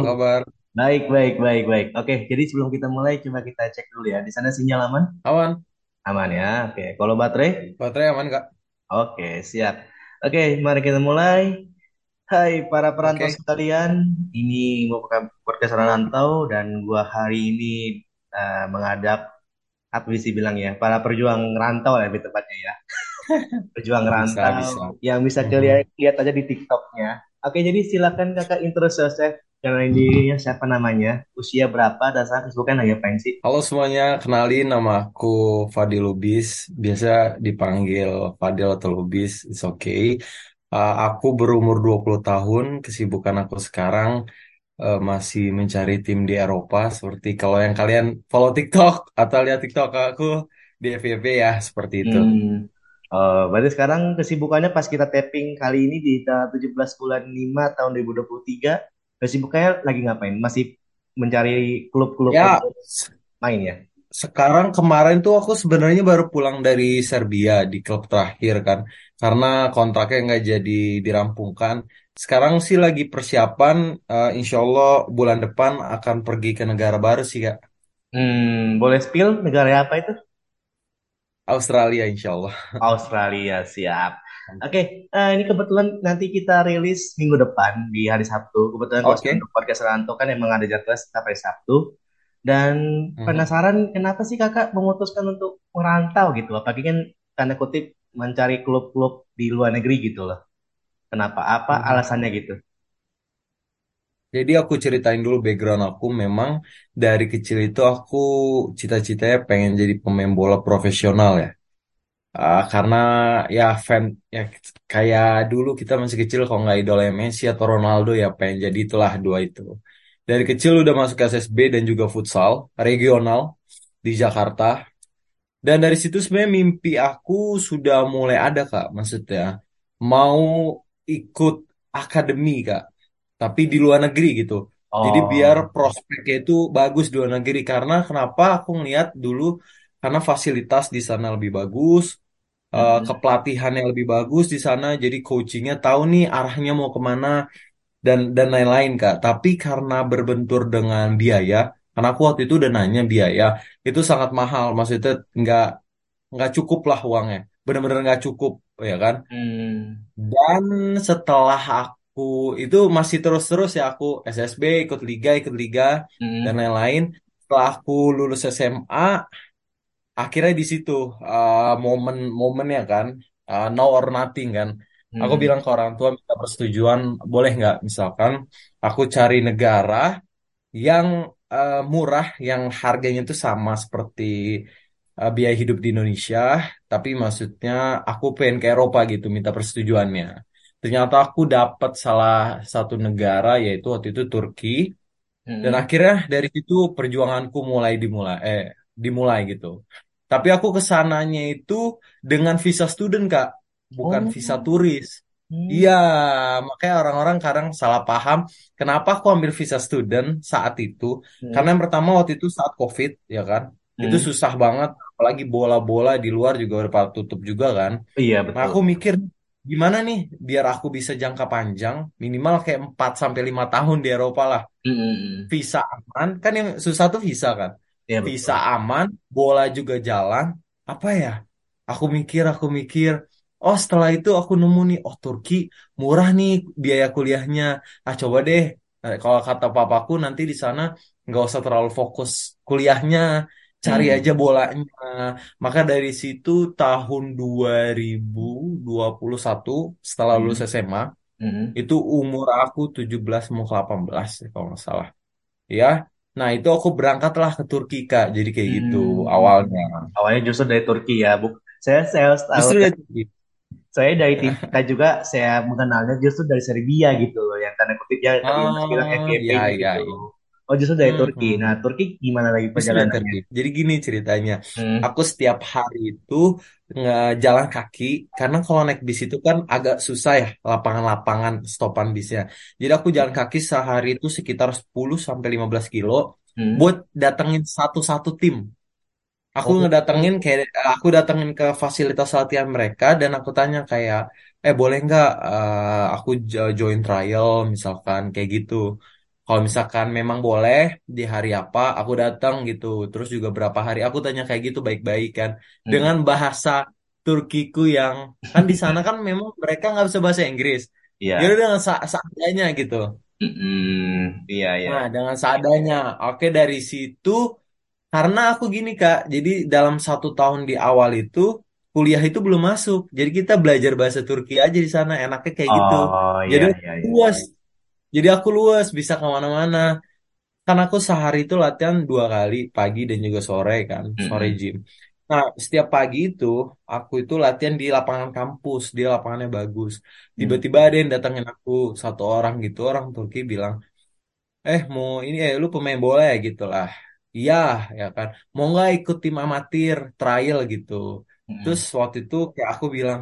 apa kabar? Baik, baik, baik, baik. Oke, jadi sebelum kita mulai, coba kita cek dulu ya. Di sana sinyal aman? Aman? Aman ya. Oke, kalau baterai? Baterai aman kak? Oke, siap. Oke, mari kita mulai. Hai para perantau Oke. sekalian, ini mau podcast Rantau dan gua hari ini eh, menghadap apa bisa bilang ya, para perjuang rantau ya lebih tepatnya ya. Pejuang Bisa, bisa. rantau yang bisa Mhm. kalian lihat aja di TikToknya. Oke, jadi silakan kakak intro selesai. Kenalin dirinya siapa namanya, usia berapa, dasar kesibukan lagi apain sih? Halo semuanya, kenalin nama aku Fadil Lubis. Biasa dipanggil Fadil atau Lubis, it's okay. Uh, aku berumur 20 tahun, kesibukan aku sekarang uh, masih mencari tim di Eropa. Seperti kalau yang kalian follow TikTok atau lihat TikTok aku di FYP ya, seperti itu. Hmm, eh, berarti sekarang kesibukannya pas kita tapping kali ini di tanggal 17 bulan 5 tahun 2023, kesibukannya lagi ngapain? Masih mencari klub-klub Ya, main ya? Sekarang kemarin tuh aku sebenarnya baru pulang dari Serbia di klub terakhir kan, karena kontraknya nggak jadi dirampungkan. Sekarang sih lagi persiapan, eh, insya Allah bulan depan akan pergi ke negara baru sih Kak, Hmm, boleh spill negara apa itu? Australia insya Allah. Australia, siap. Oke, eh, ini kebetulan nanti kita rilis minggu depan di hari Sabtu. Kebetulan Oke. untuk podcast Ranto kan emang ada jadwal setiap hari Sabtu. Dan Mhm. penasaran kenapa sih kakak memutuskan untuk merantau gitu? Apalagi kan tanda kutip mencari klub-klub di luar negeri gitu loh. Kenapa? Apa Mhm. alasannya gitu? Jadi aku ceritain dulu background aku. Memang dari kecil itu aku cita-citanya pengen jadi pemain bola profesional ya. Ah, karena ya fan ya kayak dulu kita masih kecil kalau nggak idolnya Messi atau Ronaldo ya pengen jadi itulah dua itu. Dari kecil udah masuk SSB dan juga futsal regional di Jakarta. Dan dari situ sebenarnya mimpi aku sudah mulai ada Kak, maksudnya mau ikut akademi Kak, tapi di luar negeri gitu. Jadi biar Oh, prospeknya itu bagus di luar negeri karena kenapa aku ngeliat dulu karena fasilitas di sana lebih bagus, mm-mm, kepelatihan yang lebih bagus di sana, jadi coachingnya tahu nih arahnya mau ke mana dan dan lain-lain Kak. Tapi karena berbentur dengan biaya, karena aku waktu itu udah nanya biaya, itu sangat mahal. Maksudnya nggak nggak cukup lah uangnya, bener-bener nggak cukup ya kan. mm, Dan setelah aku itu masih terus-terus ya aku SSB ikut liga ikut liga dan mm, lain-lain. Setelah aku lulus SMA, akhirnya di situ uh, momen momennya kan uh, now or nothing kan. Aku mm, bilang ke orang tua minta persetujuan boleh nggak? Misalkan aku cari negara yang uh, murah yang harganya itu sama seperti uh, biaya hidup di Indonesia tapi maksudnya aku pengen ke Eropa gitu minta persetujuannya. Ternyata aku dapat salah satu negara yaitu waktu itu Turki. Dan mm. akhirnya dari situ perjuanganku mulai dimulai eh dimulai gitu. Tapi aku ke sananya itu dengan visa student Kak, bukan Oh, visa turis. Iya, mm, makanya orang-orang kadang salah paham kenapa aku ambil visa student saat itu. Karena mm, yang pertama waktu itu saat COVID, ya kan. Itu mm. susah banget, apalagi bola-bola di luar juga udah pada tutup juga kan. Iya Nah, betul. aku mikir gimana nih biar aku bisa jangka panjang, minimal kayak 4 sampai 5 tahun di Eropa lah Mm, mm, mm. visa aman kan yang susah tuh visa kan Iya visa betul. aman bola juga jalan. Apa ya? Aku mikir aku mikir. Oh setelah itu aku nemu nih oh Turki murah nih biaya kuliahnya. Ah coba deh. Eh, kalau kata papaku nanti di sana nggak usah terlalu fokus kuliahnya. Cari aja Mm, bolanya. Maka dari situ tahun dua dua ribu dua puluh satu setelah lulus mm, SMA mm. itu umur aku 17 mau ke 18 ya, kalau nggak salah. Ya. Nah, itu aku berangkatlah ke Turki, Kak. Jadi kayak gitu Hmm, awalnya. awalnya justru dari Turki ya, Bu. Saya saya tahu, Justru dari Turki. saya dari TikTok juga saya mengenalnya justru dari Serbia gitu loh, yang tanda kutip ya tadi Mas bilang Oh, ya, ya, gitu. ya. Oh justru dari Turki. Nah Mhm. Turki gimana lagi perjalanannya? Turki. Jadi gini ceritanya. Hmm, Aku setiap hari itu ngejalan kaki, karena kalau naik bis itu kan agak susah ya, lapangan-lapangan stopan bisnya. Jadi aku jalan kaki sehari itu sekitar 10 sampai 15 kilo hmm. buat datengin satu-satu tim. Aku Oh, ngedatengin kayak aku datengin ke fasilitas latihan mereka dan aku tanya kayak eh boleh nggak eh, aku jo- join trial misalkan kayak gitu. Kalau misalkan memang boleh di hari apa, aku datang gitu. Terus juga berapa hari, aku tanya kayak gitu baik-baik kan. Mm. Dengan bahasa Turkiku yang kan di sana kan memang mereka nggak bisa bahasa Inggris. Ya Iya. udah dengan sa- seadanya gitu. Mm-mm. Iya, iya. Nah, dengan seadanya. Oke, dari situ karena aku gini Kak, jadi dalam satu tahun di awal itu kuliah itu belum masuk. Jadi kita belajar bahasa Turki aja di sana, enaknya kayak gitu. Oh, iya, Jadi iya, iya. luas, jadi aku luas bisa ke mana-mana. Kan aku sehari itu latihan dua kali, pagi dan juga sore kan, sore gym. Nah, setiap pagi itu aku itu latihan di lapangan kampus, dia lapangannya bagus. Mm. Tiba-tiba ada yang datangin aku satu orang gitu, orang Turki bilang, eh mau ini eh lu pemain bola ya gitu lah iya ya kan mau nggak ikut tim amatir trial gitu terus waktu itu kayak aku bilang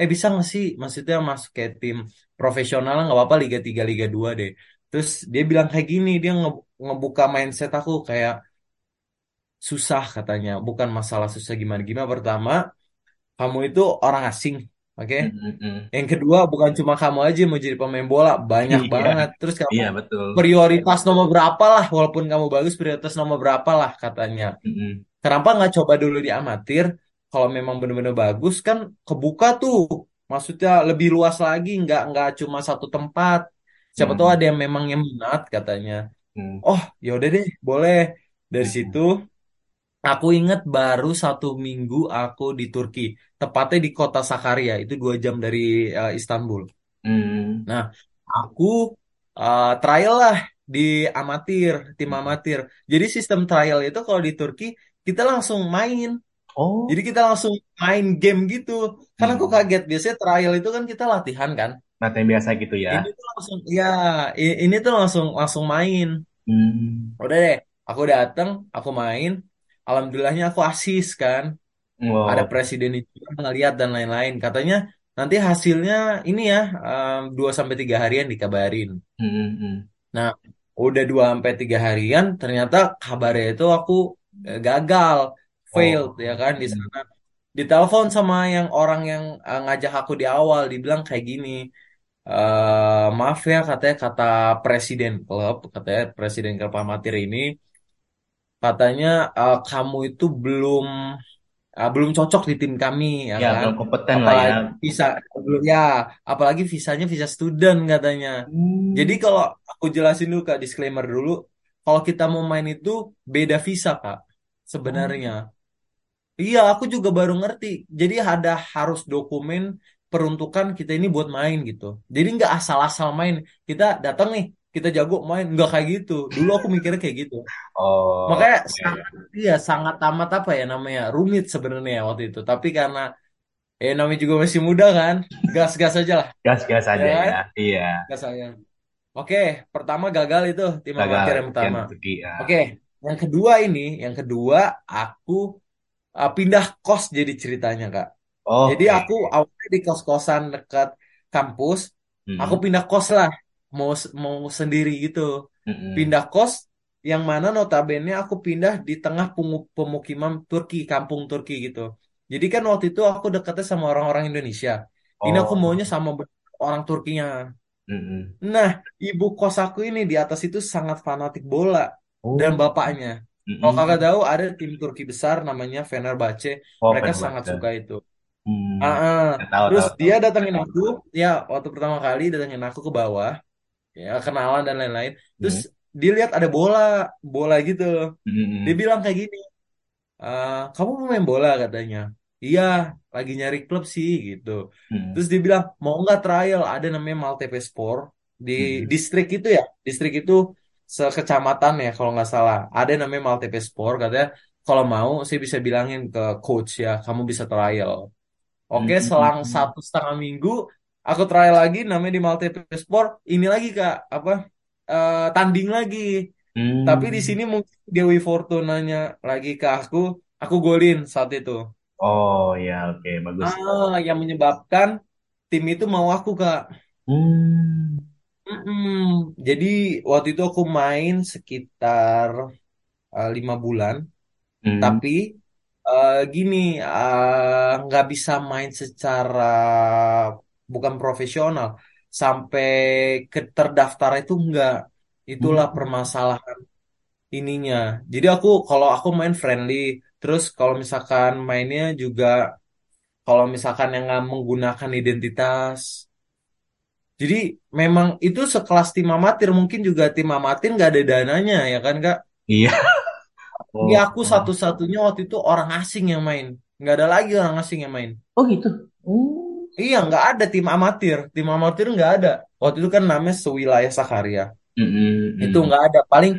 eh bisa nggak sih maksudnya masuk kayak tim profesional nggak apa-apa Liga 3 Liga 2 deh terus dia bilang kayak gini dia nge- ngebuka mindset aku kayak susah katanya bukan masalah susah gimana gimana pertama kamu itu orang asing oke Mm-mm. Yang kedua, bukan cuma kamu aja yang mau jadi pemain bola, banyak Iya, banget. Terus kamu iya betul. prioritas nomor berapa lah, walaupun kamu bagus, prioritas nomor berapa lah katanya. Mm-mm. Kenapa nggak coba dulu di amatir? Kalau memang benar-benar bagus kan kebuka tuh, maksudnya lebih luas lagi, nggak nggak cuma satu tempat. Siapa tahu Mm-mm. ada yang memang yang minat katanya. Mm-mm. Oh, ya udah deh, boleh. Dari situ Mm-mm. Aku ingat baru satu minggu aku di Turki, tepatnya di kota Sakarya, itu dua jam dari eh, Istanbul. Nah, aku eh, trial lah di amatir, tim amatir. Jadi sistem trial itu kalau di Turki kita langsung main. Jadi Oh, kita langsung main game gitu. Karena aku Mm-mm. kaget, biasanya trial itu kan kita latihan kan. latihan biasa gitu ya. Ini tuh langsung, ya, ini tuh langsung langsung main. Hmm. Udah deh, aku datang, aku main. Alhamdulillahnya aku asis kan. ada Wow. presiden itu ngeliat dan lain-lain. Katanya nanti hasilnya ini ya 2 sampai 3 harian dikabarin. Mm-mm. Nah, udah 2 sampai 3 harian ternyata kabarnya itu aku eh, gagal, failed Oh. ya kan di sana. Ditelepon sama yang orang yang eh, ngajak aku di awal, dibilang kayak gini. eh maaf ya katanya kata presiden klub, katanya presiden klub amatir ini katanya eh, kamu itu belum ah, belum cocok di tim kami ya Ya, kan belum kompeten lah ya. visa belum ya apalagi visanya visa student katanya jadi Hmm. kalau aku jelasin dulu kak disclaimer dulu kalau kita mau main itu beda visa kak sebenarnya iya aku juga baru ngerti jadi ada harus dokumen peruntukan kita ini buat main gitu jadi nggak asal-asal main kita datang nih kita jago main nggak kayak gitu dulu aku mikirnya kayak gitu Oh, Makanya iya, iya. sangat iya sangat amat apa ya namanya rumit sebenarnya waktu itu. Tapi karena eh namanya juga masih muda kan, gas-gas aja lah, Gas-gas ya aja kan? ya. Iya. Gas aja. Oke, pertama gagal itu tim amatir Gagal yang pertama. Ya. Oke, yang kedua ini, yang kedua aku uh, pindah kos jadi ceritanya Kak. Jadi Oke. aku awalnya di kos-kosan dekat kampus, aku Mm-mm. pindah kos lah, mau mau sendiri gitu. Mm-mm. Pindah kos yang mana notabene aku pindah di tengah pemukiman Turki, kampung Turki gitu. Jadi kan waktu itu aku dekatnya sama orang-orang Indonesia. Ini aku Oh. maunya sama orang Turkinya. Mm-mm. Nah, ibu kos aku ini di atas itu sangat fanatik bola dan Oh. Bapaknya. Kalau kakak tahu ada tim Turki besar namanya Fenerbahce, Oh, mereka sangat Fenerbahce. suka itu. Ah, Hmm. ah. Ya, tahu, Terus tahu, tahu. dia datangin aku, ya waktu pertama kali datangin aku ke bawah, ya kenalan dan lain-lain. Terus Mm. dia lihat ada bola, bola gitu. Dia Mm-mm. bilang kayak gini, "Eh, kamu mau main bola katanya. Iya, lagi nyari klub sih gitu. Mm. Terus dia bilang mau nggak trial? Ada namanya Maltepespor di Mm. distrik itu ya, distrik itu sekecamatan ya kalau nggak salah. Ada namanya Maltepespor katanya. Kalau mau, saya bisa bilangin ke coach ya, kamu bisa trial. Oke, selang Mm. satu setengah minggu, aku try lagi, namanya di Multiple Sport. Ini lagi kak, apa eh, tanding lagi. Tapi di sini mungkin Dewi Fortunanya lagi ke aku, aku golin saat itu. Oh ya, oke, bagus. Ah, yang menyebabkan tim itu mau aku kak. Hmm. Mm-mm. Jadi waktu itu aku main sekitar eh, lima bulan. Hmm. Tapi eh, gini, nggak bisa main secara bukan profesional. Sampai ke terdaftar itu enggak. Itulah Hmm. permasalahan ininya. Jadi aku kalau aku main friendly, terus kalau misalkan mainnya juga kalau misalkan yang nggak menggunakan identitas. Jadi memang itu sekelas tim amatir, mungkin juga tim amatir nggak ada dananya ya kan Kak? Iya. Ini Oh. aku satu-satunya waktu itu orang asing yang main. Nggak ada lagi orang asing yang main. Oh gitu. Hmm. Iya, nggak ada tim amatir. Tim amatir nggak ada. Waktu itu kan namanya Sewilayah Sakarya. Itu Mm-mm. nggak ada. Paling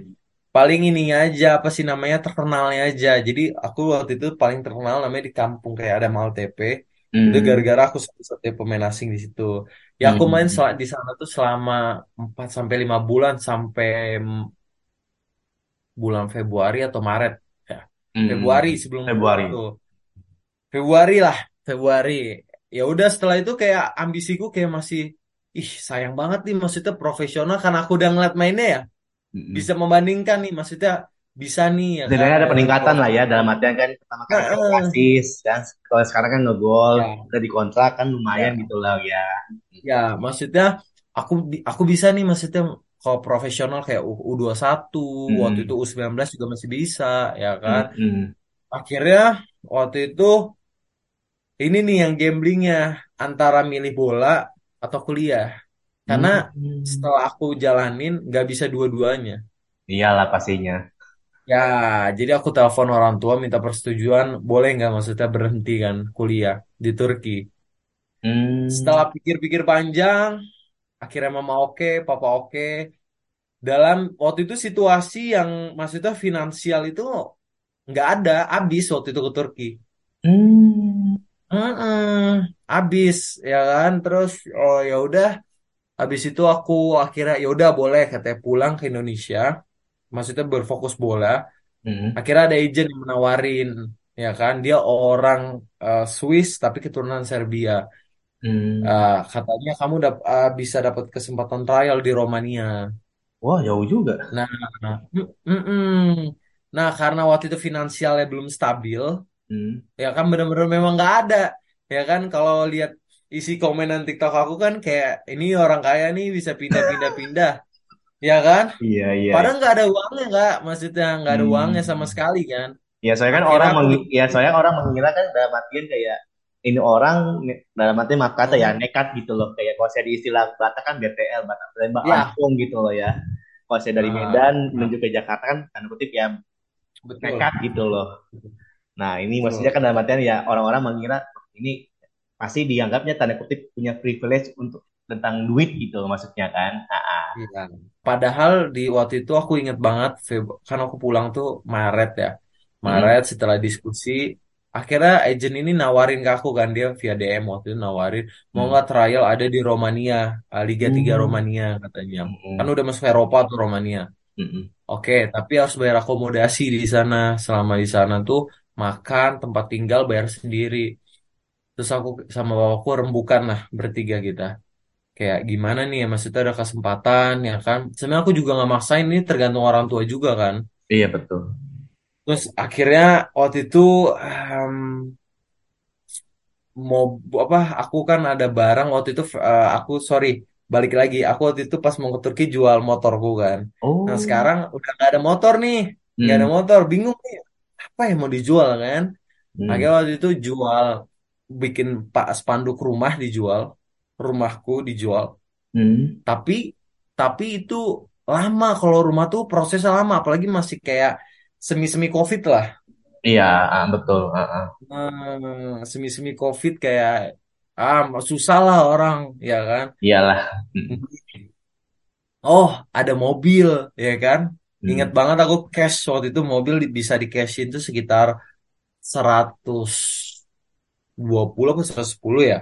paling ininya aja apa sih namanya terkenalnya aja. Jadi aku waktu itu paling terkenal namanya di kampung kayak ada Maltepe. Itu Mm. gara-gara aku satu-satunya pemain asing di situ. Ya aku main sel- Mm. di sana tuh selama 4 sampai 5 bulan sampai bulan Februari atau Maret ya. Februari Mm. sebelum Februari. tuh. Februari lah, Februari. Ya udah setelah itu kayak ambisiku kayak masih ih sayang banget nih maksudnya profesional karena aku udah ngeliat mainnya ya bisa membandingkan nih maksudnya bisa nih ya kan ada peningkatan lah ya dalam artian kan pertama kan Heeh. asis dan kalau sekarang kan ngegol Ya, udah dikontrak kan lumayan ya, gitu lah ya. ya maksudnya aku aku bisa nih maksudnya kalau profesional kayak U- U21 waktu itu Mm-mm. U19 juga masih bisa ya kan. Mm-mm. Akhirnya waktu itu ini nih yang gamblingnya antara milih bola atau kuliah. Karena Mm. setelah aku jalanin nggak bisa dua-duanya. Iyalah pastinya. Ya, jadi aku telepon orang tua minta persetujuan, boleh nggak maksudnya berhenti kan kuliah di Turki. Hmm. Setelah pikir-pikir panjang, akhirnya mama oke, papa oke. Dalam waktu itu situasi yang maksudnya finansial itu nggak ada, habis waktu itu ke Turki. Hmm. Mm-mm, habis ya kan. Terus oh ya udah, habis itu aku akhirnya ya udah boleh katanya pulang ke Indonesia. Maksudnya berfokus bola. Hmm. Akhirnya ada agent yang menawarin, ya kan? Dia orang eh, Swiss tapi keturunan Serbia. Hmm. Eh, katanya kamu dap- eh, bisa dapat kesempatan trial di Romania. Wah, jauh juga. Nah, mm, mm-mm. Nah karena waktu itu finansialnya belum stabil, Hmm. ya kan bener-bener memang nggak ada, ya kan? Kalau lihat isi komenan TikTok aku kan kayak ini orang kaya nih bisa pindah-pindah-pindah, ya kan? Iya, iya, Padahal nggak ada uangnya nggak, maksudnya nggak ada uangnya sama Hmm. sekali kan? Ya, soalnya kan Akhirnya orang aku mengi- ya soalnya orang mengira kan dalam artian kayak ini orang dalam artian maaf kata ya Hmm. nekat gitu loh kayak kalau saya di istilah Batak kan BTL Batak tembak Ya, langsung gitu loh ya. Kalau saya dari nah, Medan nah, menuju ke Jakarta kan tanda kutip ya betul, nekat gitu loh. Nah, ini maksudnya betul. kan dalam artian ya orang-orang mengira ini pasti dianggapnya tanda kutip punya privilege untuk tentang duit gitu maksudnya kan. Iya. Padahal di waktu itu aku inget banget, kan aku pulang tuh Maret ya. Maret setelah diskusi, akhirnya agent ini nawarin ke aku kan dia via DM waktu itu nawarin mau Mm. nggak trial ada di Romania, eh, Liga 3 Mm. Romania katanya. Kan Mm-mm. udah masuk Eropa tuh Romania. Mm-mm. Oke, tapi harus bayar akomodasi di sana. Selama di sana tuh makan, tempat tinggal bayar sendiri. Terus aku sama bapakku rembukan lah bertiga kita. Kayak gimana nih ya maksudnya ada kesempatan ya kan. Sebenarnya aku juga nggak maksain ini tergantung orang tua juga kan. Iya betul. Terus akhirnya waktu itu em, mau apa aku kan ada barang waktu itu eh, aku sorry balik lagi aku waktu itu pas mau ke Turki jual motorku kan. Nah Oh. sekarang udah nggak ada motor nih, nggak ada Mm. motor, bingung nih apa yang mau dijual kan. Akhirnya Mm. waktu itu jual bikin pak spanduk rumah dijual, rumahku dijual. Mm. Tapi tapi itu lama kalau rumah tuh prosesnya lama, apalagi masih kayak semi-semi COVID lah. Iya, ah, betul. Hmm, semi-semi COVID kayak ah susah lah orang, ya kan? Iyalah. Mm. Oh, ada mobil, ya kan? Ingat Mm. banget aku cash waktu itu mobil bisa di cashin tuh sekitar seratus dua puluh atau 110 ya.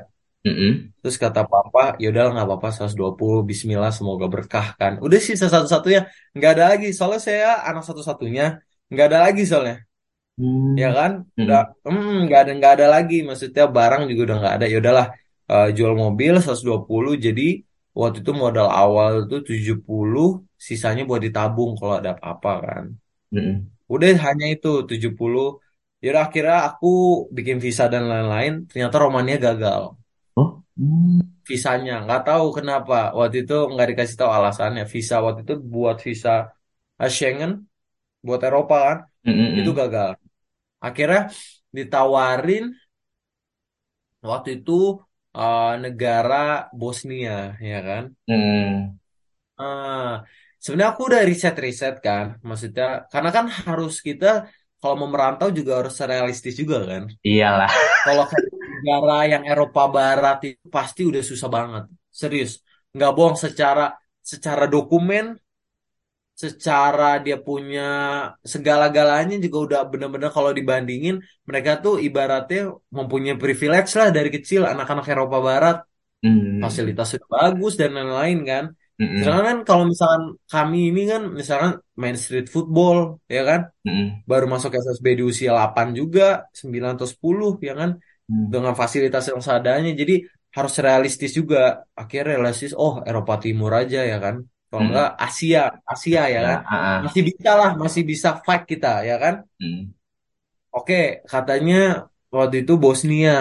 Mm-mm. Terus kata papa, ya udahlah nggak apa-apa 120 Bismillah semoga berkah kan. Udah sih satu-satunya nggak ada lagi. Soalnya saya anak satu-satunya nggak ada lagi soalnya, ya Mm. kan? Udah, Mm-mm. hmm, nggak ada nggak ada lagi. Maksudnya barang juga udah nggak ada. Ya udahlah eh, jual mobil 120. Jadi waktu itu modal awal itu 70, sisanya buat ditabung kalau ada apa-apa kan. Mm-mm. Udah hanya itu 70. Ya udah akhirnya aku bikin visa dan lain-lain. Ternyata Romania gagal. Oh? Hmm. visanya. Nggak tahu kenapa waktu itu nggak dikasih tahu alasannya. Visa waktu itu buat visa eh, Schengen buat Eropa kan itu gagal. Akhirnya ditawarin waktu itu eh, negara Bosnia ya kan. Ah, sebenarnya aku udah riset-riset kan, maksudnya karena kan harus kita kalau mau merantau juga harus realistis juga kan. Iyalah. Kalau ke negara yang Eropa Barat itu pasti udah susah banget, serius. Nggak bohong secara secara dokumen, secara dia punya segala-galanya juga udah bener-bener kalau dibandingin mereka tuh ibaratnya mempunyai privilege lah dari kecil anak-anak Eropa Barat Mm-mm. fasilitas sudah bagus dan lain-lain kan. Sedangkan kan kalau misalkan kami ini kan misalkan main street football ya kan Mm-mm. baru masuk SSB di usia 8 juga 9 atau 10 ya kan Mm. dengan fasilitas yang seadanya jadi harus realistis juga akhirnya realistis oh Eropa Timur aja ya kan kalau enggak Mm-mm. Asia Asia ya Ya, kan ah, ah. masih bisa lah masih bisa fight kita ya kan Mm. oke katanya waktu itu Bosnia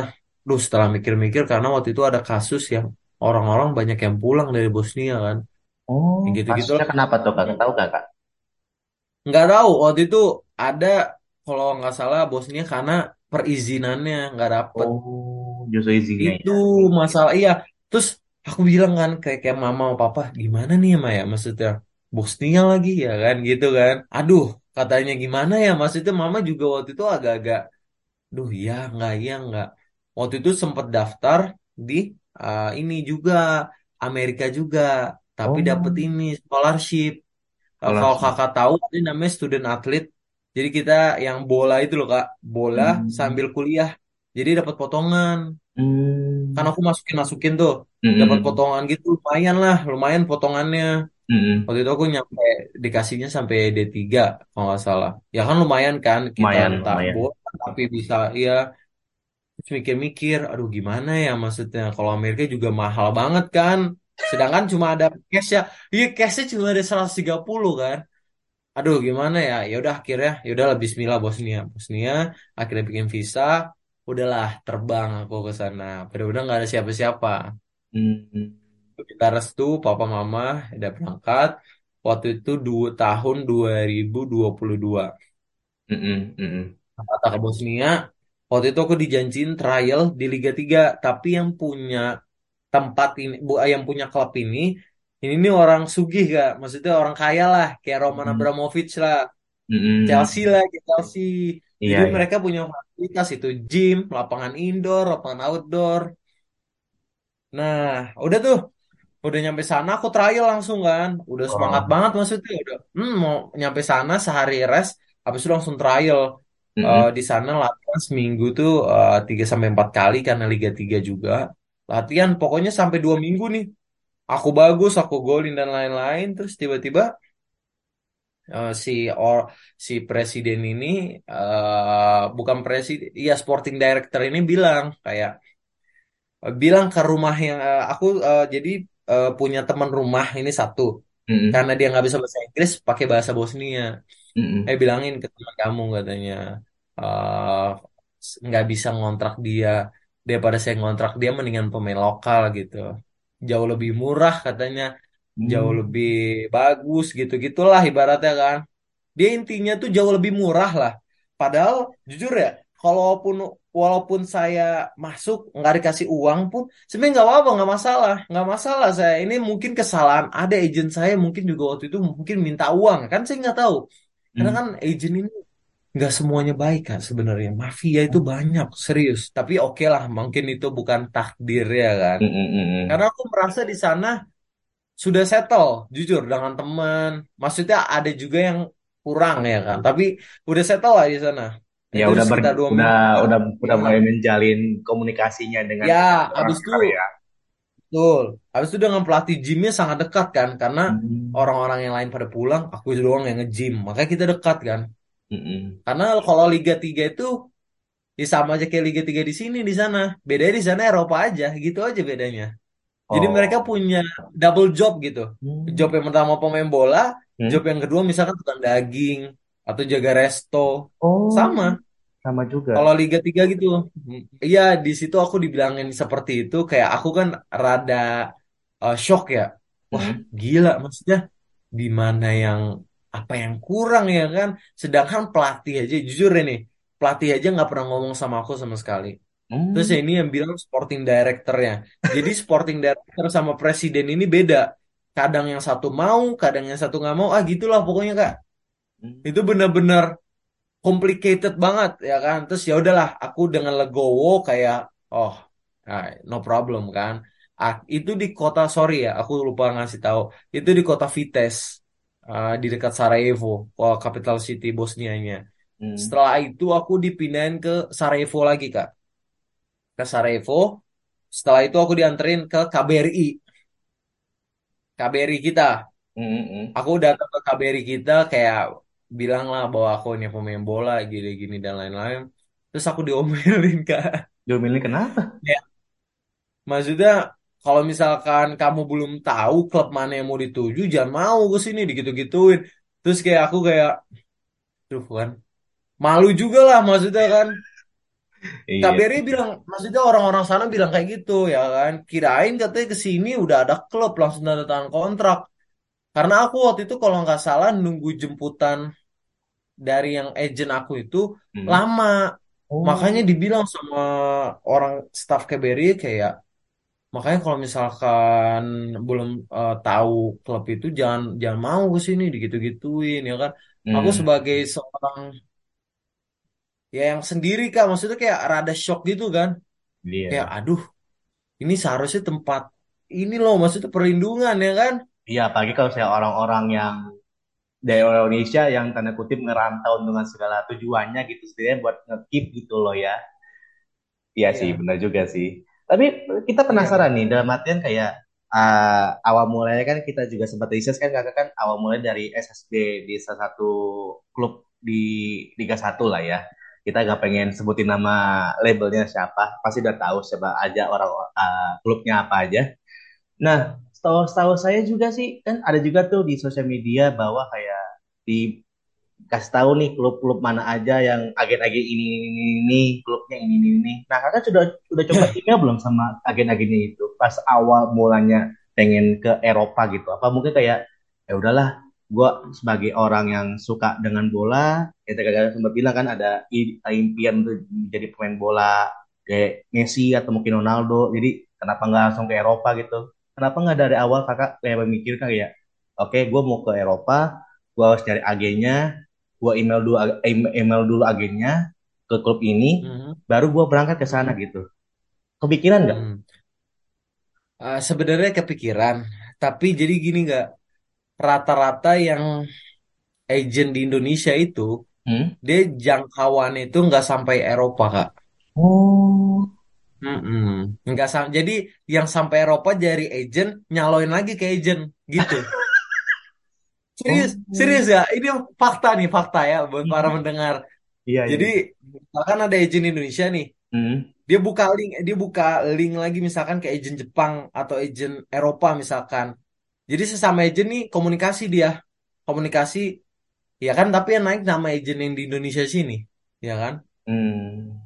Duh setelah mikir-mikir karena waktu itu ada kasus yang orang-orang banyak yang pulang dari Bosnia kan? Oh, yang kasusnya gitu-gitulah kenapa tuh? Kak? Tahu gak kak? nggak tahu. Waktu itu ada kalau nggak salah Bosnia karena perizinannya nggak dapet. Oh, justru izinnya itu ya. masalah. Iya. Terus aku bilang kan kayak kayak mama sama papa gimana nih ya? Maya maksudnya Bosnia lagi ya kan? Gitu kan. Aduh katanya gimana ya? Maksudnya mama juga waktu itu agak-agak duh ya nggak ya nggak. Waktu itu sempet daftar di uh, ini juga Amerika juga tapi Oh, ini scholarship Uh, kalau kakak tahu ini namanya student athlete. Jadi kita yang bola itu loh kak, bola Hmm. sambil kuliah. Jadi dapat potongan. Kan Hmm. aku masukin masukin tuh, dapat Mm-mm. potongan gitu lumayan lah, lumayan potongannya. Mm-mm. Waktu itu aku nyampe dikasihnya sampai d tiga kalau nggak salah. Ya kan lumayan kan kita Lumayan, tak lumayan. bola tapi bisa ya Terus mikir-mikir, aduh gimana ya maksudnya kalau Amerika juga mahal banget kan. Sedangkan cuma ada cash ya, iya cashnya cuma ada 130 kan. Aduh gimana ya? Ya udah akhirnya ya udahlah Bismillah Bosnia. Bosnia akhirnya bikin visa, udahlah terbang aku ke sana. Bener-bener nggak ada siapa-siapa. Mm-mm. Kita restu papa mama udah berangkat. Waktu itu dua, tahun 2022. Mm-mm. Mm-mm. Kata ke Bosnia, waktu itu aku dijanjiin trial di Liga 3, tapi yang punya tempat ini, bu, yang punya klub ini, ini nih orang sugih gak? Maksudnya orang kaya lah, kayak Roman Mm-mm. Abramovich lah. Chelsea Mm-mm. lah, kayak Chelsea. Iya, Jadi iya. mereka punya fasilitas itu gym, lapangan indoor, lapangan outdoor. Nah, udah tuh, udah nyampe sana aku trial langsung kan. Udah semangat Oh. banget maksudnya. Udah, hmm, mau nyampe sana sehari rest, habis itu langsung trial. Eh, Mm-mm. di sana latihan seminggu tuh eh, 3 sampai 4 kali karena Liga 3 juga. Latihan pokoknya sampai dua minggu nih. Aku bagus, aku golin dan lain-lain. Terus tiba-tiba eh, si or, si presiden ini eh bukan presiden, iya sporting director ini bilang kayak eh, bilang ke rumah yang eh, aku eh, jadi eh, punya teman rumah ini satu Mm-mm. karena dia nggak bisa bahasa Inggris pakai bahasa Bosnia. Eh Mm-mm. bilangin ke teman kamu katanya eh nggak bisa ngontrak dia daripada saya ngontrak dia mendingan pemain lokal gitu. Jauh lebih murah katanya, jauh lebih Mm. bagus gitu-gitulah ibaratnya kan. Dia intinya tuh jauh lebih murah lah. Padahal jujur ya, kalaupun walaupun saya masuk nggak dikasih uang pun, sebenarnya nggak apa-apa, nggak masalah, nggak masalah saya. Ini mungkin kesalahan ada agent saya mungkin juga waktu itu mungkin minta uang kan saya nggak tahu. Karena Mm. kan agent ini nggak semuanya baik kan sebenarnya. Mafia itu banyak serius. Tapi oke lah, mungkin itu bukan takdir ya kan. Mm-mm. Karena Mm-mm. aku merasa di sana sudah settle, jujur dengan teman. Maksudnya ada juga yang kurang ya kan, tapi udah settle lah di sana. Ya Itu udah ber, dua udah minggu. udah udah Ya, mulai menjalin komunikasinya dengan ya, habis itu ya. betul. Habis itu dengan pelatih gymnya sangat dekat kan, karena Mm. orang-orang yang lain pada pulang, aku doang yang nge-gym. Makanya kita dekat kan. Mm-mm. Karena kalau Liga 3 itu ya sama aja kayak Liga 3 di sini di sana. Bedanya di sana Eropa aja, gitu aja bedanya. Jadi mereka Oh. punya double job gitu. Job Mm. yang pertama pemain bola, Hmm? job yang kedua misalkan tukang daging atau jaga resto. Oh. Sama. sama juga. Kalau Liga 3 gitu. Hmm, Iya, di situ aku dibilangin seperti itu kayak aku kan rada uh, shock ya. Wah, Hmm. gila maksudnya di mana yang apa yang kurang ya kan? Sedangkan pelatih aja jujur ini, pelatih aja nggak pernah ngomong sama aku sama sekali. Terus Hmm. ini yang bilang sporting directornya. Jadi sporting director sama presiden ini beda. Kadang yang satu mau, kadang yang satu nggak mau. Ah gitulah pokoknya Kak. Hmm. Itu benar-benar complicated banget ya kan. Terus ya udahlah, aku dengan legowo kayak oh, no problem kan. Ah, itu di kota sorry ya, aku lupa ngasih tahu. Itu di kota Vitesse, ah, di dekat Sarajevo, oh, capital city Bosnianya. Hmm. Setelah itu aku dipindahin ke Sarajevo lagi Kak, ke Sarajevo. Setelah itu aku dianterin ke KBRI, KBRI kita. Hmm. Hmm. Aku datang ke KBRI kita kayak bilang lah bahwa aku ini pemain bola gini-gini dan lain-lain. Terus aku diomelin kak. Diomelin kenapa? Ya, maksudnya kalau misalkan kamu belum tahu klub mana yang mau dituju, jangan mau ke sini digitu-gituin. Terus kayak aku kayak, tuh kan, malu juga lah maksudnya kan. Iya. KBRI bilang, maksudnya orang-orang sana bilang kayak gitu ya kan. Kirain katanya ke sini udah ada klub langsung tanda tangan kontrak. Karena aku waktu itu kalau nggak salah nunggu jemputan dari yang agent aku itu Hmm. lama. Makanya Oh. dibilang sama orang staff KBRI kayak makanya kalau misalkan belum eh, tahu klub itu jangan jangan mau ke sini digitu-gituin ya kan. Aku Hmm. sebagai seorang ya yang sendiri Kak, maksudnya kayak rada shock gitu kan. Kayak Iya. aduh, ini seharusnya tempat ini loh maksudnya perlindungan ya kan. Iya, apalagi kalau saya orang-orang yang dari orang Indonesia yang tanda kutip ngerantau dengan segala tujuannya gitu setidaknya buat ngekip gitu loh ya. Iya sih, Iya, benar juga sih. Tapi kita iya penasaran nih, dalam artian kayak uh, awal mulanya kan kita juga sempat riset kan kakak kan awal mulai dari SSB di salah satu klub di Liga Satu lah ya. Kita nggak pengen sebutin nama labelnya siapa, pasti udah tahu siapa aja orang uh, klubnya apa aja. Nah, setahu setahu saya juga sih kan ada juga tuh di sosial media bahwa kayak di kasih tahu nih klub-klub mana aja yang agen-agen ini ini ini, klubnya ini ini ini. Nah, kakak sudah udah coba email belum sama agen-agennya itu pas awal mulanya pengen ke Eropa gitu? Apa mungkin kayak ya udahlah, gue sebagai orang yang suka dengan bola, ya kakak sempat bilang kan ada impian untuk menjadi pemain bola kayak Messi atau mungkin Ronaldo. Jadi kenapa nggak langsung ke Eropa gitu? Kenapa nggak dari awal kakak kayak memikirkan kayak, oke, gue mau ke Eropa, gue harus cari agennya, gua email dulu email dulu agennya ke klub ini Mhm, baru gua berangkat ke sana gitu kepikiran nggak mhm. Eh, sebenarnya kepikiran, tapi jadi gini nggak rata-rata yang agent di Indonesia itu hmm? dia jangkauan itu nggak sampai Eropa kak. oh Mm-mm. Nggak sam jadi yang sampai Eropa dari agent nyaloin lagi ke agent gitu. oh Serius, serius ya. Ini fakta nih fakta ya buat para hmm. mendengar. iya iya Jadi misalkan ada agent Indonesia nih, hmm. dia buka link, dia buka link lagi misalkan ke agent Jepang atau agent Eropa misalkan. Jadi sesama agent nih komunikasi dia, komunikasi, ya kan. Tapi yang naik nama agent yang di Indonesia sini, ya kan. Hmm.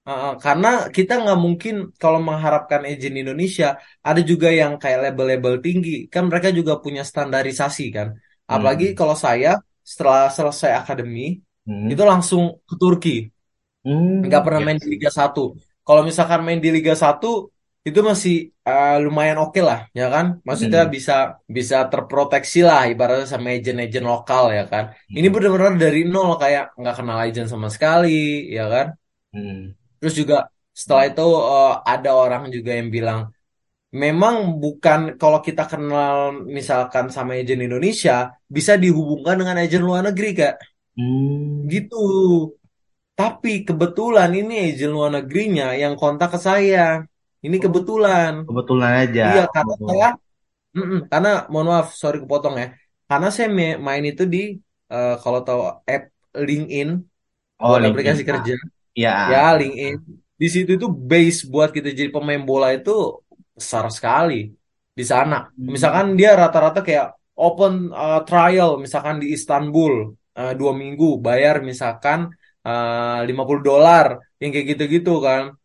Uh, karena kita nggak mungkin kalau mengharapkan agent Indonesia ada juga yang kayak label-label tinggi kan mereka juga punya standarisasi kan apalagi Hmm. kalau saya setelah selesai akademi itu Hmm. langsung ke Turki nggak Hmm. pernah iya main di Liga satu kalau misalkan main di Liga satu itu masih uh, lumayan oke lah ya kan maksudnya hmm. bisa bisa terproteksi lah ibaratnya sama agent-agent lokal ya kan ini Hmm. benar-benar dari nol kayak nggak kenal agent sama sekali ya kan Hmm. Terus juga setelah itu eh, ada orang juga yang bilang memang bukan kalau kita kenal misalkan sama agen Indonesia bisa dihubungkan dengan agen luar negeri Kak. Hmm. Gitu. Tapi kebetulan ini agen luar negerinya yang kontak ke saya. Ini oh kebetulan. kebetulan aja Iya karena saya oh Mm-mm, karena mohon maaf sorry kepotong ya. Karena saya main itu di eh, kalau tahu app LinkedIn oh buat LinkedIn aplikasi kerja. ya Ya, LinkedIn. Di situ itu base buat kita jadi pemain bola itu besar sekali di sana. Misalkan hmm. dia rata-rata kayak open uh, trial, misalkan di Istanbul uh, dua minggu, bayar misalkan eh, 50 dolar yang kayak gitu-gitu kan.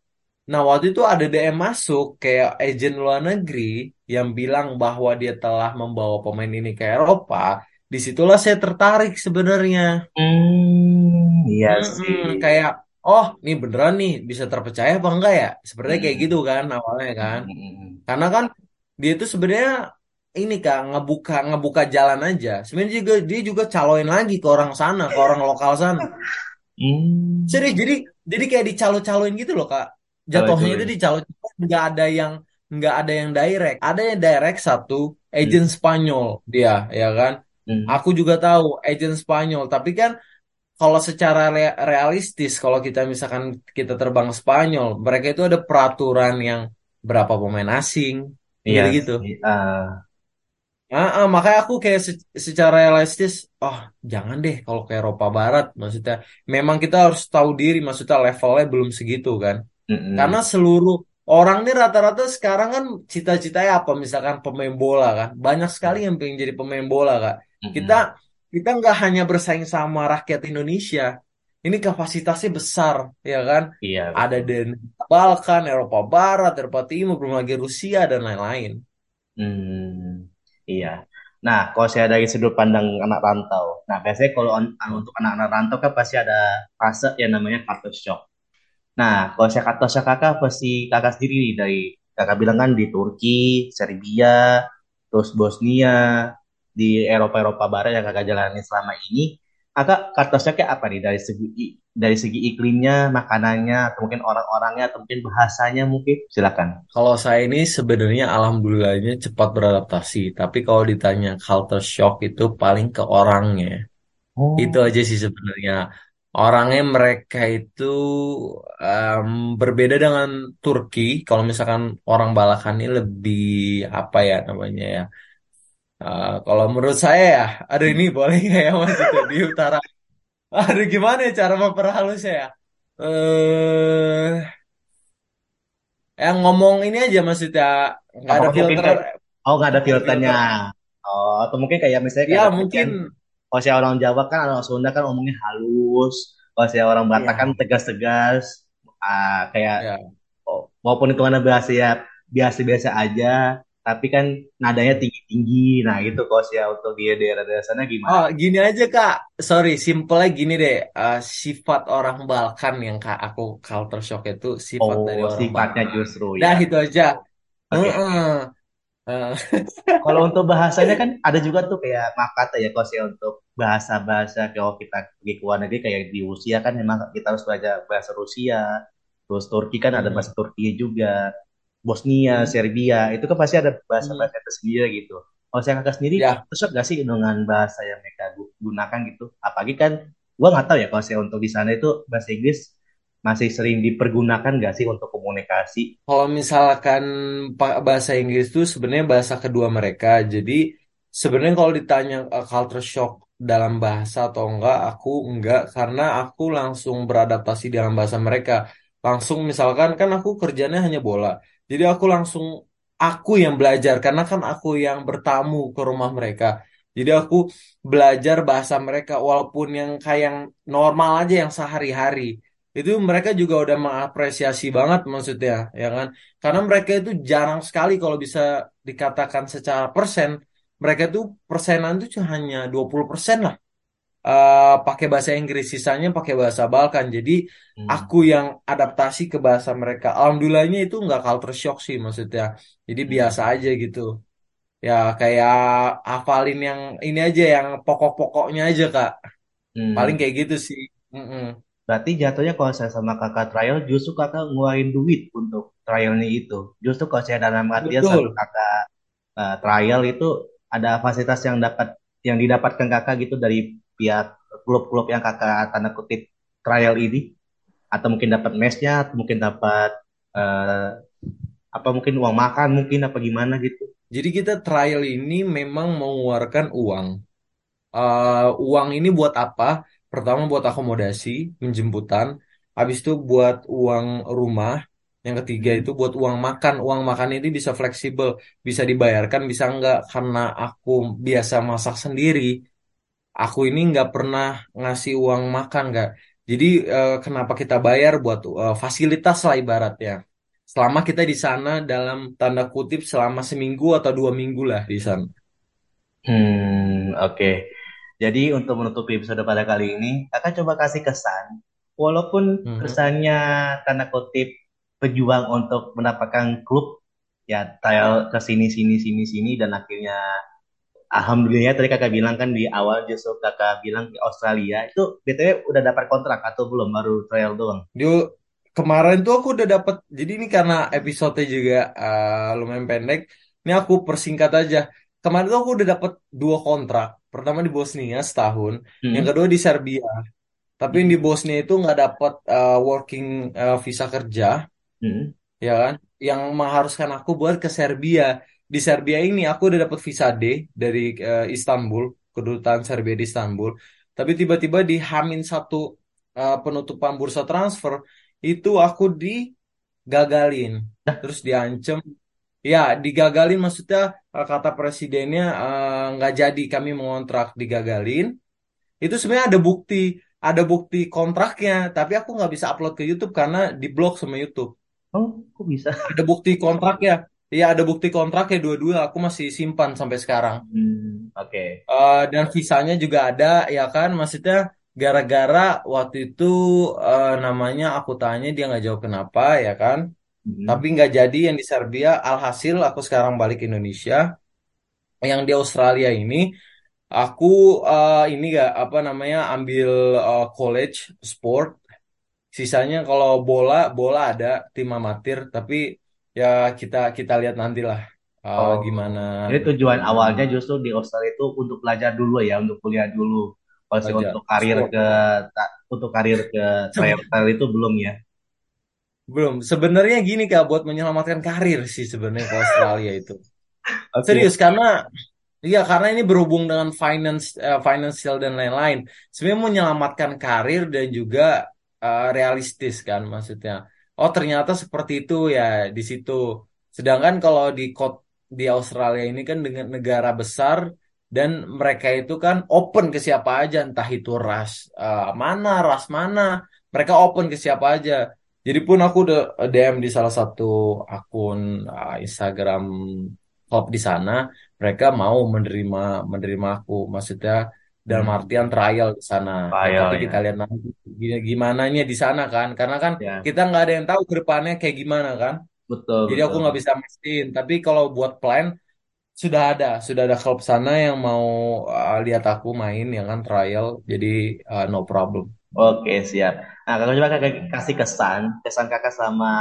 Nah, waktu itu ada DM masuk kayak agen luar negeri yang bilang bahwa dia telah membawa pemain ini ke Eropa. Di situlah saya tertarik sebenarnya. Hmm, iya sih. kayak, oh, ini beneran nih bisa terpercaya apa enggak ya? Sebenarnya kayak gitu Mm-mm. kan awalnya kan. Mm-mm. Karena kan dia itu sebenarnya ini kak ngebuka ngebuka jalan aja. Sebenarnya juga dia juga caloin lagi ke orang sana, ke orang lokal sana. Serius, Hmm, jadi jadi kayak dicalo-caloin gitu loh kak. Jatuhnya itu cobain. dicalo, nggak ada yang nggak ada yang direct. Ada yang direct satu Hmm. agent Spanyol dia, ya kan. Hmm. Aku juga tahu agent Spanyol, tapi kan kalau secara re- realistis, kalau kita misalkan kita terbang Spanyol, mereka itu ada peraturan yang berapa pemain asing, Iya gitu-gitu. sih. Ah, Ah, ah, makanya aku kayak se- secara realistis, oh jangan deh kalau ke Eropa Barat, maksudnya memang kita harus tahu diri, maksudnya levelnya belum segitu kan. Karena mm-mm. seluruh orang nih rata-rata sekarang kan cita-citanya apa, misalkan pemain bola kan, banyak sekali yang pengen jadi pemain bola kak. Kita Mm-mm. Kita nggak hanya bersaing sama rakyat Indonesia, ini kapasitasnya besar, ya kan? Iya Ada di Balkan, Eropa Barat, Eropa Timur, belum lagi Rusia dan lain-lain. Hmm, iya. Nah, kalau saya dari sudut pandang anak rantau, nah biasanya kalau on- untuk anak-anak rantau kan pasti ada fase yang namanya culture shock. Nah, kalau saya kata saya kakak pasti kakak sendiri dari kakak bilang kan di Turki, Serbia, terus Bosnia, di Eropa-Eropa Barat yang kakak jalani selama ini, kakak kata shocknya apa nih dari segi dari segi iklimnya, makanannya, atau mungkin orang-orangnya, atau mungkin bahasanya mungkin? Silakan. Kalau saya ini sebenarnya alhamdulillahnya cepat beradaptasi, tapi kalau ditanya culture shock itu paling ke orangnya. Itu Oh, aja sih sebenarnya. Orangnya mereka itu em, berbeda dengan Turki. Kalau misalkan orang Balkan ini lebih apa ya namanya ya. Eh, kalau menurut saya ya, aduh ini boleh nggak ya maksudnya di utara. Aduh gimana ya cara memperhalusnya ya? Eh, yang ngomong ini aja maksudnya nggak ada apakah mungkin filter, kayak oh nggak ada nggak ada filternya? filter. Oh, atau mungkin kayak misalnya kayak Ya kan, mungkin kalau saya orang Jawa kan, orang Sunda kan ngomongnya halus, kalau saya orang Batak kan ya tegas-tegas, ah, kayak ya. oh, walaupun itu karena bahasa ya biasa-biasa aja, tapi kan nadanya tinggi-tinggi. Nah, gitu kalau saya untuk di daerah-daerah sana gimana? Oh, gini aja Kak. Sorry, simpelnya gini deh. Eh, sifat orang Balkan yang Kak aku culture shock itu sifat dari Oh, orang sifatnya Balkan. justru Dah ya. itu aja. Heeh. oke. Eh, Kalau untuk bahasanya kan ada juga tuh kayak Makata ya, kalau saya untuk bahasa-bahasa kalau kita pergi ke luar negeri kayak di Rusia kan memang kita harus belajar bahasa Rusia, terus Turki kan ada hmm, bahasa Turki juga, Bosnia, hmm, Serbia, itu kan pasti ada hmm. bahasa-bahasa tersendiri gitu. Kalau saya kakak sendiri, Ya, terus gak sih dengan bahasa yang mereka gu- gunakan gitu? Apalagi kan, gua nggak tahu ya kalau saya untuk di sana itu bahasa Inggris masih sering dipergunakan gak sih untuk komunikasi? kalau misalkan bahasa Inggris itu sebenarnya bahasa kedua mereka. Jadi sebenarnya kalau ditanya eh, culture shock dalam bahasa atau enggak, aku enggak karena aku langsung beradaptasi dalam bahasa mereka. Langsung misalkan kan aku kerjanya hanya bola. Jadi aku langsung aku yang belajar. Karena kan aku yang bertamu ke rumah mereka. Jadi aku belajar bahasa mereka walaupun yang kayak yang normal aja yang sehari-hari. Itu mereka juga udah mengapresiasi banget maksudnya ya kan? Karena mereka itu jarang sekali kalau bisa dikatakan secara persen mereka itu persenan itu cuma hanya 20% lah eh, pakai bahasa Inggris sisanya pakai bahasa Balkan jadi Hmm. aku yang adaptasi ke bahasa mereka alhamdulillahnya itu nggak culture shock sih maksudnya jadi biasa Hmm. aja gitu ya kayak hafalin yang ini aja yang pokok-pokoknya aja Kak paling Hmm. kayak gitu sih Mm-mm. Berarti jatuhnya kalau saya sama kakak trial, justru kakak ngeluarin duit untuk trialnya itu. Justru kalau saya dalam artian sama kakak eh, trial itu ada fasilitas yang dapat yang didapatkan kakak gitu dari pihak klub-klub yang kakak tanda kutip trial ini, atau mungkin dapat mesnya, atau mungkin dapat eh, apa mungkin uang makan mungkin apa gimana gitu. Jadi kita trial ini memang mengeluarkan uang. Eh, uang ini buat apa? Pertama buat akomodasi, penjemputan. Habis itu buat uang rumah. Yang ketiga itu buat uang makan. Uang makan ini bisa fleksibel, bisa dibayarkan, bisa enggak. Karena aku biasa masak sendiri. Aku ini nggak pernah ngasih uang makan, nggak. Jadi eh, kenapa kita bayar buat eh, fasilitas lah ibaratnya. Selama kita di sana dalam tanda kutip selama seminggu atau dua minggu lah di sana. Hmm, oke. Jadi untuk menutupi episode pada kali ini, kakak coba kasih kesan, walaupun Mhm. kesannya tanda kutip pejuang untuk mendapatkan klub, ya trial ke sini sini sini sini dan akhirnya alhamdulillah tadi kakak bilang kan di awal justru kakak bilang di Australia itu BTW udah dapat kontrak atau belum baru trial doang. Dia kemarin tuh aku udah dapet. Jadi ini karena episode juga eh, lumayan pendek. Ini aku persingkat aja. Kemarin tuh aku udah dapet dua kontrak. Pertama di Bosnia setahun, yang Hmm. kedua di Serbia. Tapi yang di. Bosnia itu nggak dapet eh, working eh, visa kerja, Hmm. ya kan? Yang mengharuskan aku buat ke Serbia. Di Serbia ini aku udah dapet visa D dari eh, Istanbul, kedutaan Serbia di Istanbul. Tapi tiba-tiba di Hamin satu eh, penutupan bursa transfer itu aku digagalin, terus diancam. Ya, digagalin maksudnya eh, kata presidennya nggak jadi kami mengontrak digagalin. Itu sebenarnya ada bukti, ada bukti kontraknya, tapi aku nggak bisa upload ke YouTube karena diblok sama YouTube. Oh, kok bisa? Ada bukti kontraknya. Iya, ada bukti kontraknya dua-dua aku masih simpan sampai sekarang. Hmm, oke. Eh, dan visanya juga ada, ya kan? Maksudnya gara-gara waktu itu eh, namanya aku tanya dia nggak jawab kenapa, ya kan? Hmm. Tapi nggak jadi yang di Serbia. Alhasil aku sekarang balik Indonesia. Yang di Australia ini aku eh, ini gak apa namanya ambil eh, college sport. Sisanya kalau bola bola ada tim amatir. Tapi ya kita kita lihat nantilah eh, Oh, gimana jadi tujuan awalnya justru di Australia itu untuk belajar dulu ya, untuk kuliah dulu. Kalau sih untuk karir sport. ke ta- untuk karir ke trial itu belum ya. Belum. Sebenarnya gini Kak, buat menyelamatkan karir sih sebenarnya ke Australia itu. Oke. Serius karena iya karena ini berhubung dengan finance eh, financial dan lain-lain. Sebenarnya menyelamatkan karir dan juga eh, realistis kan maksudnya. Oh ternyata seperti itu ya di situ. Sedangkan kalau di di Australia ini kan dengan negara besar dan mereka itu kan open ke siapa aja entah itu ras eh, mana ras mana mereka open ke siapa aja. Jadi pun aku udah DM di salah satu akun eh, Instagram klub di sana mereka mau menerima menerima aku maksudnya dalam artian Hmm, trial di sana. Ya trial tapi kita ya. lihat nanti gi- gimananya di sana kan. Karena kan Ya, kita nggak ada yang tahu ke depannya kayak gimana kan. Betul jadi aku nggak betul. bisa mastiin tapi kalau buat plan sudah ada. Sudah ada klub sana yang mau uh, lihat aku main yang kan trial. Jadi uh, no problem. Oke, siap. Nah, kakak coba kakak kasih kesan, kesan kakak selama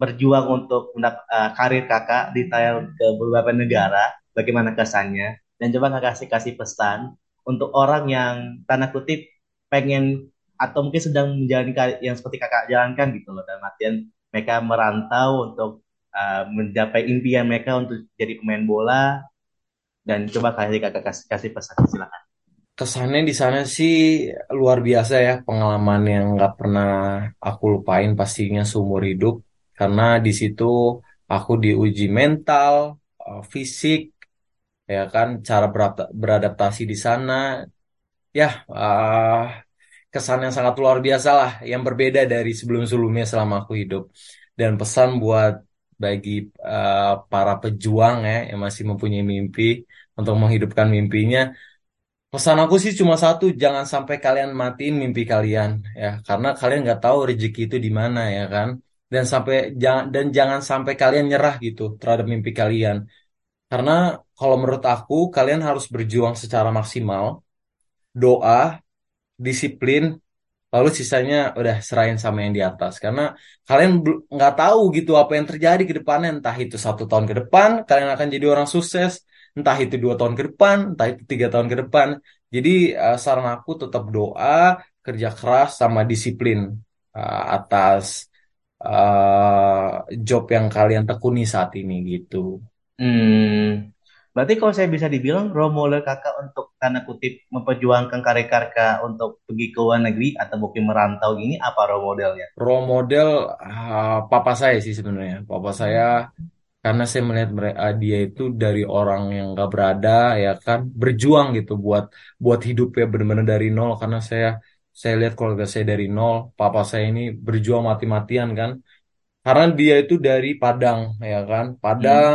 berjuang untuk eh, karir kakak di trial ke beberapa negara, bagaimana kesannya? Dan coba kakak kasih kasih pesan untuk orang yang tanda kutip pengen atau mungkin sedang menjalani yang seperti kakak jalankan gitu loh. Dalam artian mereka merantau untuk eh, mencapai impian mereka untuk jadi pemain bola dan coba kasih kakak kasih, kasih pesan silakan. kesannya di sana sih luar biasa ya pengalaman yang nggak pernah aku lupain pastinya seumur hidup karena di situ aku diuji mental, eh, fisik, ya kan cara beradaptasi di sana ya eh, kesan yang sangat luar biasa lah yang berbeda dari sebelum-sebelumnya selama aku hidup dan pesan buat bagi eh, para pejuang ya yang masih mempunyai mimpi untuk menghidupkan mimpinya Pesan aku sih cuma satu, jangan sampai kalian matiin mimpi kalian ya, karena kalian nggak tahu rezeki itu di mana ya kan. Dan sampai jangan dan jangan sampai kalian nyerah gitu terhadap mimpi kalian. Karena kalau menurut aku kalian harus berjuang secara maksimal, doa, disiplin, lalu sisanya udah serahin sama yang di atas. Karena kalian nggak tahu gitu apa yang terjadi ke depannya, entah itu satu tahun ke depan kalian akan jadi orang sukses, entah itu dua tahun ke depan, entah itu tiga tahun ke depan. Jadi eh, saran aku tetap doa, kerja keras sama disiplin eh, atas eh, job yang kalian tekuni saat ini gitu. Hmm, berarti kalau saya bisa dibilang role model kakak untuk tanda kutip memperjuangkan karir kakak untuk pergi ke luar negeri atau mungkin merantau ini apa role modelnya? Role model ah, papa saya sih sebenarnya. Papa saya karena saya melihat mereka dia itu dari orang yang nggak berada ya kan berjuang gitu buat buat hidupnya benar-benar dari nol karena saya Saya lihat keluarga saya dari nol. Papa saya ini berjuang mati-matian kan. Karena dia itu dari Padang, ya kan? Hmm.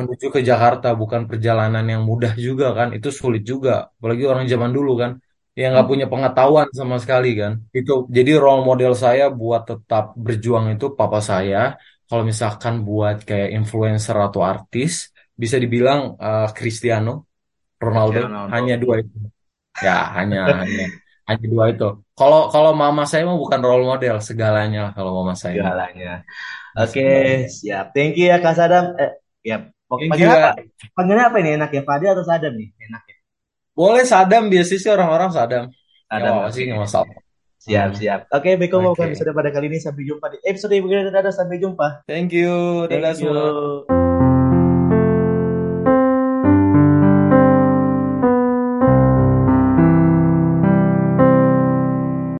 Menuju ke Jakarta bukan perjalanan yang mudah juga kan. Itu sulit juga. Apalagi orang zaman dulu kan. Yang nggak Hmm. punya pengetahuan sama sekali kan. Itu jadi role model saya buat tetap berjuang itu papa saya. Kalau misalkan buat kayak influencer atau artis, bisa dibilang eh, Cristiano Ronaldo. Ronaldo. Hanya dua itu. Ya, hanya hanya hanya dua itu. Kalau kalau mama saya mah bukan role model segalanya kalau mama saya. Segalanya. Ya, Oke, segalanya. siap. Thank you ya Kak Sadam. Eh, ya, Thank panggil you, apa? Panggilnya apa ini enak ya? Fadil atau Sadam nih? Enak ya? Boleh Sadam, biasanya sih orang-orang Sadam. Nggak Sadam, apa-apa sih, nggak masalah. Siap, Hmm, siap. Oke, baiklah oke. bukan episode pada kali ini. Sampai jumpa di episode berikutnya. Dadah, sampai jumpa. Thank you. Dadah Thank semua. you.